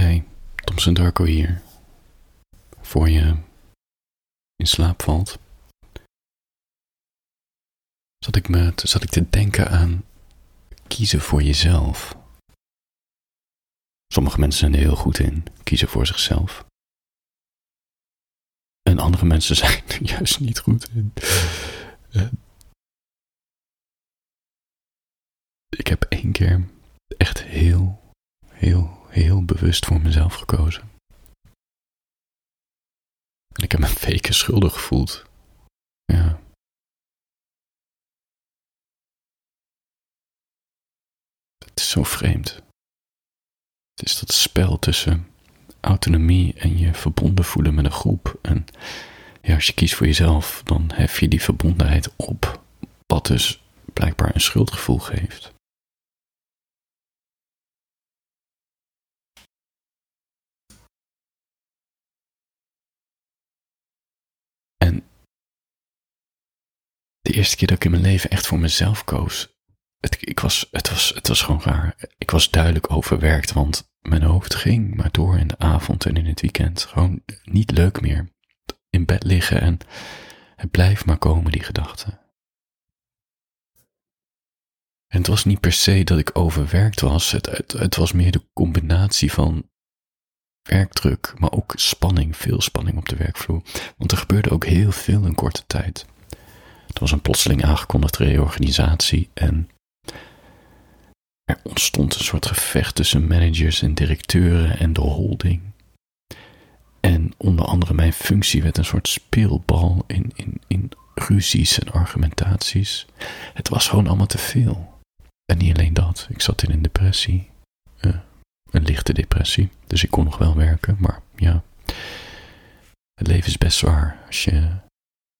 Hey, Thompson Darko hier. Voor je in slaap valt, zat ik, me, zat ik te denken aan kiezen voor jezelf. Sommige mensen zijn er heel goed in, kiezen voor zichzelf. En andere mensen zijn er juist niet goed in. Eh, ik heb één keer echt heel, bewust voor mezelf gekozen. En ik heb me weken schuldig gevoeld. Ja. Het is zo vreemd. Het is dat spel tussen autonomie en je verbonden voelen met een groep. En ja, als je kiest voor jezelf, dan hef je die verbondenheid op. Wat dus blijkbaar een schuldgevoel geeft. En de eerste keer dat ik in mijn leven echt voor mezelf koos, het, ik was, het, was, het was gewoon raar. Ik was duidelijk overwerkt, want mijn hoofd ging maar door in de avond en in het weekend. Gewoon niet leuk meer. In bed liggen en het blijft maar komen, die gedachten. En het was niet per se dat ik overwerkt was. Het, het, het was meer de combinatie van werkdruk, maar ook spanning, veel spanning op de werkvloer. Want er gebeurde ook heel veel in korte tijd. Het was een plotseling aangekondigde reorganisatie en er ontstond een soort gevecht tussen managers en directeuren en de holding. En onder andere mijn functie werd een soort speelbal in, in, in ruzies en argumentaties. Het was gewoon allemaal te veel. En niet alleen dat, ik zat in een depressie. Uh, een lichte depressie. Dus ik kon nog wel werken, maar ja. Het leven is best zwaar als je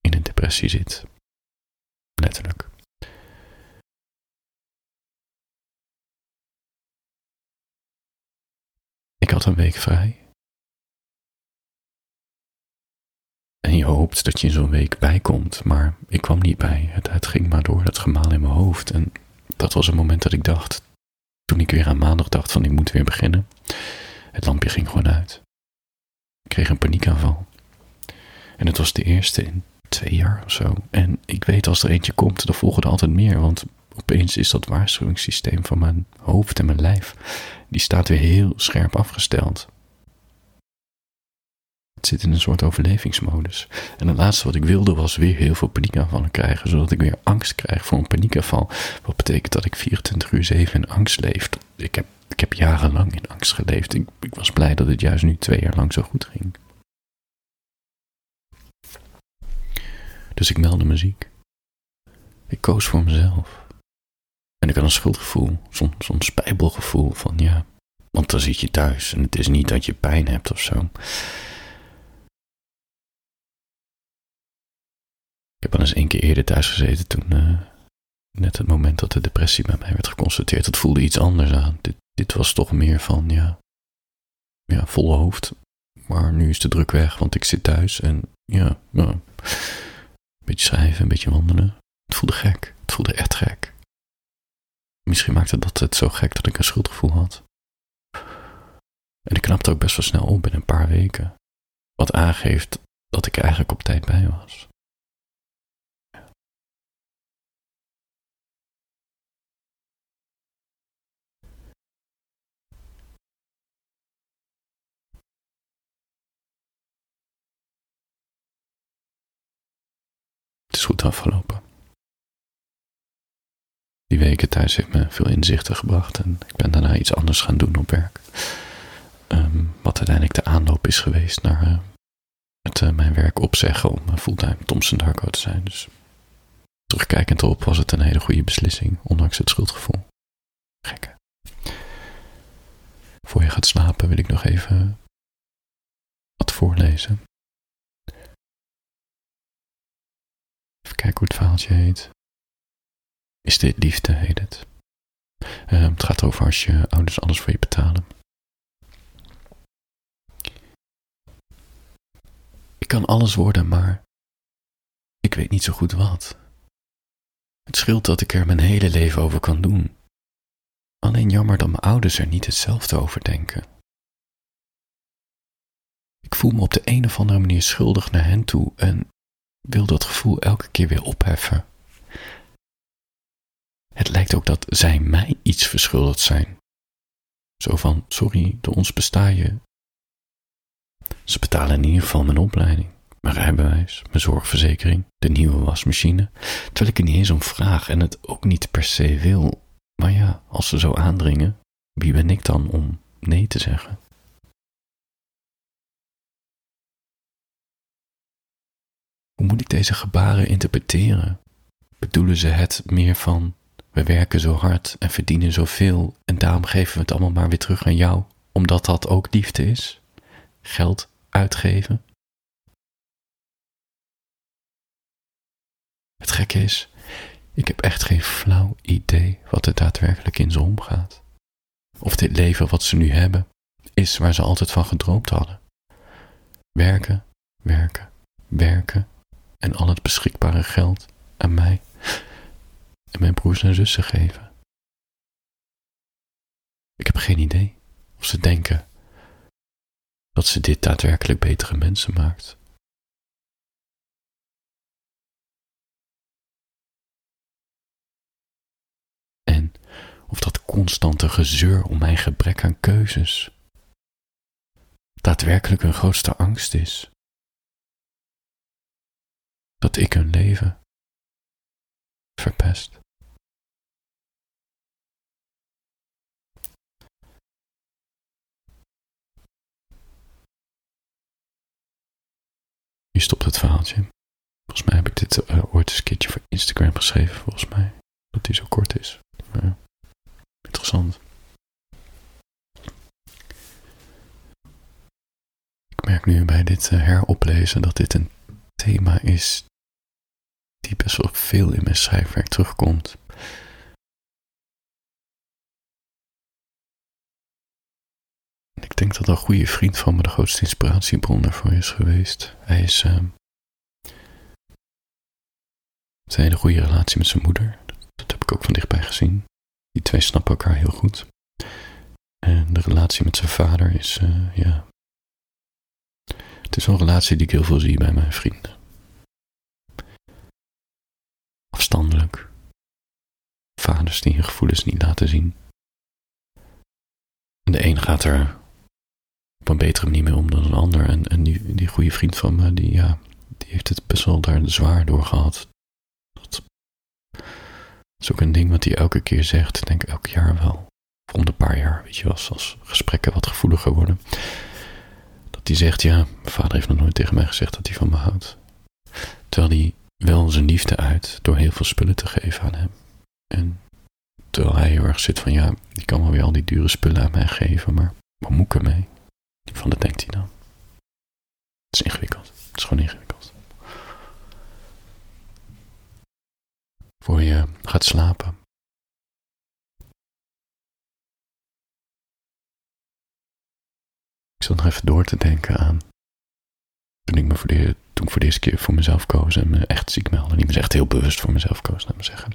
in een depressie zit. Letterlijk. Ik had een week vrij. En je hoopt dat je zo'n week bijkomt, maar ik kwam niet bij. Het, het ging maar door, dat gemaal in mijn hoofd. En dat was een moment dat ik dacht, toen ik weer aan maandag dacht van ik moet weer beginnen. Het lampje ging gewoon uit. Ik kreeg een paniekaanval. En het was de eerste in twee jaar of zo. En ik weet als er eentje komt, dan volgen er altijd meer. Want opeens is dat waarschuwingssysteem van mijn hoofd en mijn lijf, die staat weer heel scherp afgesteld. Het zit in een soort overlevingsmodus. En het laatste wat ik wilde was weer heel veel paniekaanvallen krijgen, zodat ik weer angst krijg voor een paniekaanval. Wat betekent dat ik 24 uur 7 in angst leef. Ik heb, ik heb jarenlang in angst geleefd. Ik, ik was blij dat het juist nu twee jaar lang zo goed ging. Dus ik meldde me ziek. Ik koos voor mezelf. En ik had een schuldgevoel, zo'n zo'n spijbelgevoel van ja, want dan zit je thuis en het is niet dat je pijn hebt of zo. Ik heb al eens één keer eerder thuis gezeten toen, uh, net het moment dat de depressie bij mij werd geconstateerd, het voelde iets anders aan. Dit, dit was toch meer van, ja, ja, volle hoofd. Maar nu is de druk weg, want ik zit thuis en ja, een beetje schrijven, een beetje wandelen. Het voelde gek, het voelde echt gek. Misschien maakte dat het zo gek dat ik een schuldgevoel had. En ik knapte ook best wel snel op in een paar weken. Wat aangeeft dat ik eigenlijk op tijd bij was. Goed afgelopen. Die weken thuis heeft me veel inzichten gebracht en ik ben daarna iets anders gaan doen op werk. Um, wat uiteindelijk de aanloop is geweest naar uh, het, uh, mijn werk opzeggen om uh, fulltime Thompson Darko te zijn. Dus terugkijkend erop was het een hele goede beslissing, ondanks het schuldgevoel. Gekke. Voor je gaat slapen wil ik nog even wat voorlezen. Even kijken hoe het verhaaltje heet. Is dit liefde, heet het. Uh, het gaat over als je ouders alles voor je betalen. Ik kan alles worden, maar ik weet niet zo goed wat. Het scheelt dat ik er mijn hele leven over kan doen. Alleen jammer dat mijn ouders er niet hetzelfde over denken. voel me op de een of andere manier schuldig naar hen toe en wil dat gevoel elke keer weer opheffen. Het lijkt ook dat zij mij iets verschuldigd zijn. Zo van, sorry, door ons besta je. Ze betalen in ieder geval mijn opleiding, mijn rijbewijs, mijn zorgverzekering, de nieuwe wasmachine, terwijl ik er niet eens om vraag en het ook niet per se wil. Maar ja, als ze zo aandringen, wie ben ik dan om nee te zeggen? Hoe moet ik deze gebaren interpreteren? Bedoelen ze het meer van we werken zo hard en verdienen zoveel en daarom geven we het allemaal maar weer terug aan jou, omdat dat ook liefde is? Geld uitgeven? Het gekke is, ik heb echt geen flauw idee wat er daadwerkelijk in ze omgaat. Of dit leven wat ze nu hebben, is waar ze altijd van gedroomd hadden. Werken, werken, werken en al het beschikbare geld aan mij en mijn broers en zussen geven. Ik heb geen idee of ze denken dat ze dit daadwerkelijk betere mensen maakt. En of dat constante gezeur om mijn gebrek aan keuzes daadwerkelijk hun grootste angst is. Dat ik hun leven verpest. Hier stopt het verhaaltje. Volgens mij heb ik dit uh, ooit een keertje voor Instagram geschreven, volgens mij. Dat die zo kort is. Maar, interessant. Ik merk nu bij dit uh, heroplezen dat dit een thema is die best wel veel in mijn schrijfwerk terugkomt. Ik denk dat een goede vriend van me de grootste inspiratiebron daarvoor is geweest. Hij is. Uh, een hele goede relatie met zijn moeder. Dat heb ik ook van dichtbij gezien. Die twee snappen elkaar heel goed. En de relatie met zijn vader is, uh, ja. Het is een relatie die ik heel veel zie bij mijn vrienden. Die hun gevoelens niet laten zien. En de een gaat er op een betere manier mee om dan een ander. En, en die, goede vriend van me, die, ja, die heeft het best wel daar zwaar door gehad. Dat is ook een ding wat hij elke keer zegt, denk ik elk jaar wel. Of om een paar jaar, weet je wel, als gesprekken wat gevoeliger worden. Dat hij zegt, ja, mijn vader heeft nog nooit tegen mij gezegd dat hij van me houdt. Terwijl hij wel zijn liefde uit door heel veel spullen te geven aan hem. En terwijl hij heel erg zit van, ja, die kan wel weer al die dure spullen aan mij geven, maar wat moet ik ermee? Van dat denkt hij dan. Het is ingewikkeld. Het is gewoon ingewikkeld. Voor je gaat slapen. Ik zat nog even door te denken aan. Toen ik, me voor de, toen voor de eerste keer voor mezelf koos en me echt ziek meldde. Niet me echt heel bewust voor mezelf koos, laat me zeggen.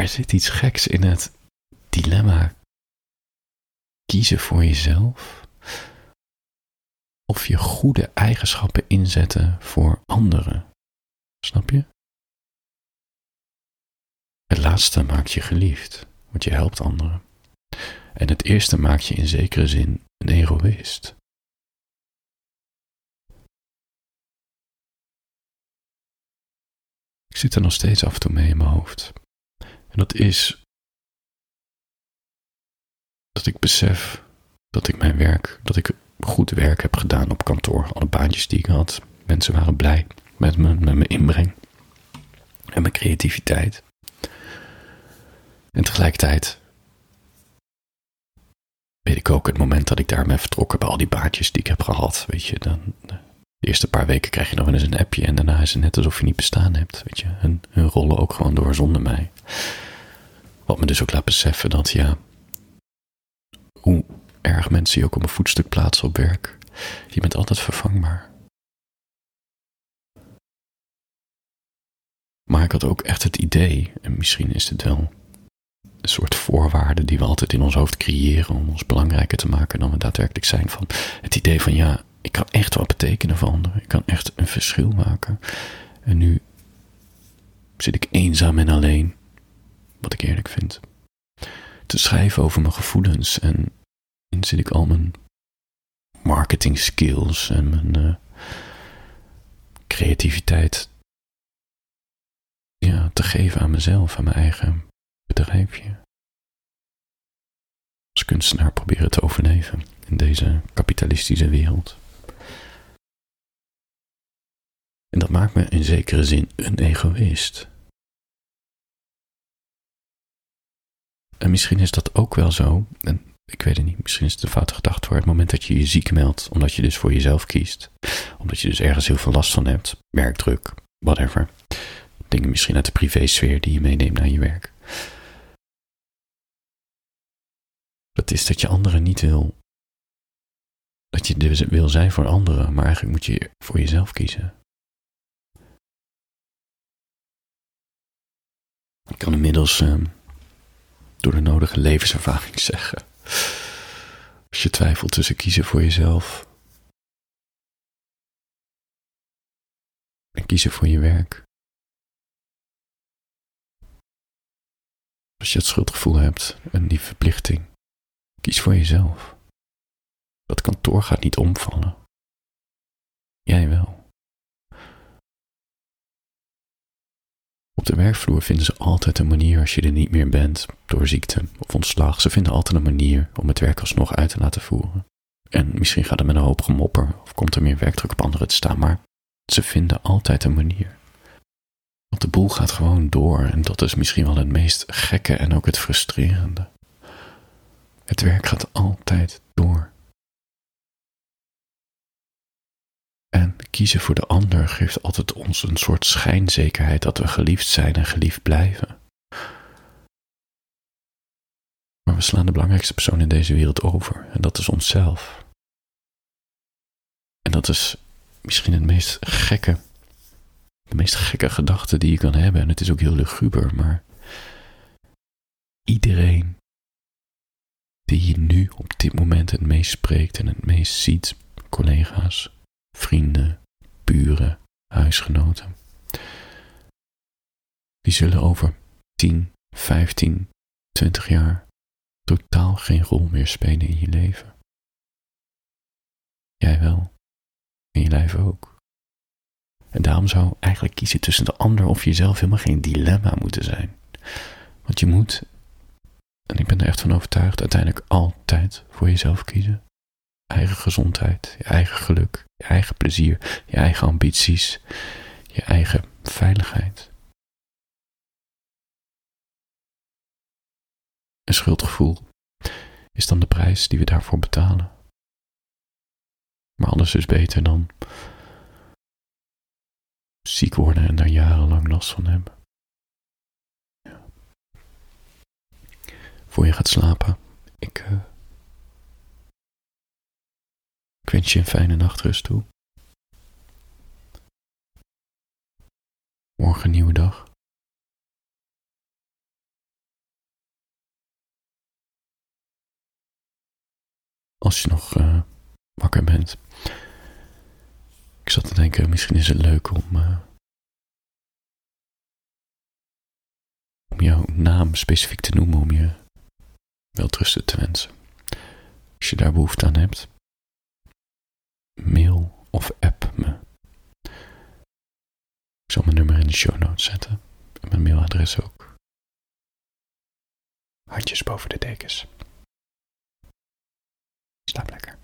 Er zit iets geks in het dilemma kiezen voor jezelf of je goede eigenschappen inzetten voor anderen. Snap je? Het laatste maakt je geliefd, want je helpt anderen. En het eerste maakt je in zekere zin een egoïst. Ik zit er nog steeds af en toe mee in mijn hoofd. En dat is dat ik besef dat ik mijn werk, dat ik goed werk heb gedaan op kantoor. Alle baantjes die ik had. Mensen waren blij met, me, met mijn inbreng en mijn creativiteit. En tegelijkertijd weet ik ook het moment dat ik daarmee vertrokken bij al die baantjes die ik heb gehad. Weet je, dan, de eerste paar weken krijg je nog eens een appje en daarna is het net alsof je niet bestaan hebt. Weet je, hun, rollen ook gewoon door zonder mij. Wat me dus ook laat beseffen dat ja, hoe erg mensen je ook op een voetstuk plaatsen op werk. Je bent altijd vervangbaar. Maar ik had ook echt het idee, en misschien is het wel een soort voorwaarden die we altijd in ons hoofd creëren om ons belangrijker te maken dan we daadwerkelijk zijn. Van het idee van ja, ik kan echt wat betekenen voor anderen. Ik kan echt een verschil maken. En nu zit ik eenzaam en alleen, wat ik eerlijk vind. Te schrijven over mijn gevoelens en in zit ik al mijn marketing skills en mijn uh, creativiteit ja, te geven aan mezelf, aan mijn eigen bedrijfje. Als kunstenaar proberen te overleven in deze kapitalistische wereld. En dat maakt me in zekere zin een egoïst. En misschien is dat ook wel zo, en ik weet het niet, misschien is het een foute gedachte voor het moment dat je je ziek meldt, omdat je dus voor jezelf kiest, omdat je dus ergens heel veel last van hebt, werkdruk, whatever. Dingen misschien uit de privésfeer die je meeneemt naar je werk. Dat is dat je anderen niet wil. Dat je dus wil zijn voor anderen, maar eigenlijk moet je voor jezelf kiezen. Ik kan inmiddels uh, door de nodige levenservaring zeggen. Als je twijfelt tussen kiezen voor jezelf en kiezen voor je werk. Als je het schuldgevoel hebt en die verplichting, kies voor jezelf. Dat kantoor gaat niet omvallen. Jij wel. Op de werkvloer vinden ze altijd een manier als je er niet meer bent, door ziekte of ontslag. Ze vinden altijd een manier om het werk alsnog uit te laten voeren. En misschien gaat het met een hoop gemopper of komt er meer werkdruk op anderen te staan, maar ze vinden altijd een manier. Want de boel gaat gewoon door en dat is misschien wel het meest gekke en ook het frustrerende. Het werk gaat altijd door. En kiezen voor de ander geeft altijd ons een soort schijnzekerheid dat we geliefd zijn en geliefd blijven. Maar we slaan de belangrijkste persoon in deze wereld over en dat is onszelf. En dat is misschien het meest gekke, de meest gekke gedachte die je kan hebben. En het is ook heel luguber, maar iedereen die je nu op dit moment het meest spreekt en het meest ziet, collega's, vrienden, buren, huisgenoten. Die zullen over 10, 15, 20 jaar totaal geen rol meer spelen in je leven. Jij wel. En je lijf ook. En daarom zou eigenlijk kiezen tussen de ander of jezelf helemaal geen dilemma moeten zijn. Want je moet, en ik ben er echt van overtuigd, uiteindelijk altijd voor jezelf kiezen eigen gezondheid, je eigen geluk, je eigen plezier, je eigen ambities, je eigen veiligheid. Een schuldgevoel is dan de prijs die we daarvoor betalen. Maar alles is beter dan ziek worden en daar jarenlang last van hebben. Ja. Voor je gaat slapen, ik. Uh, Ik wens je een fijne nachtrust toe. Morgen een nieuwe dag. Als je nog uh, wakker bent. Ik zat te denken, misschien is het leuk om. Uh, om jouw naam specifiek te noemen, om je welterusten te wensen. Als je daar behoefte aan hebt mail of app me. Ik zal mijn nummer in de show notes zetten. En mijn mailadres ook. Handjes boven de dekens. Slaap lekker.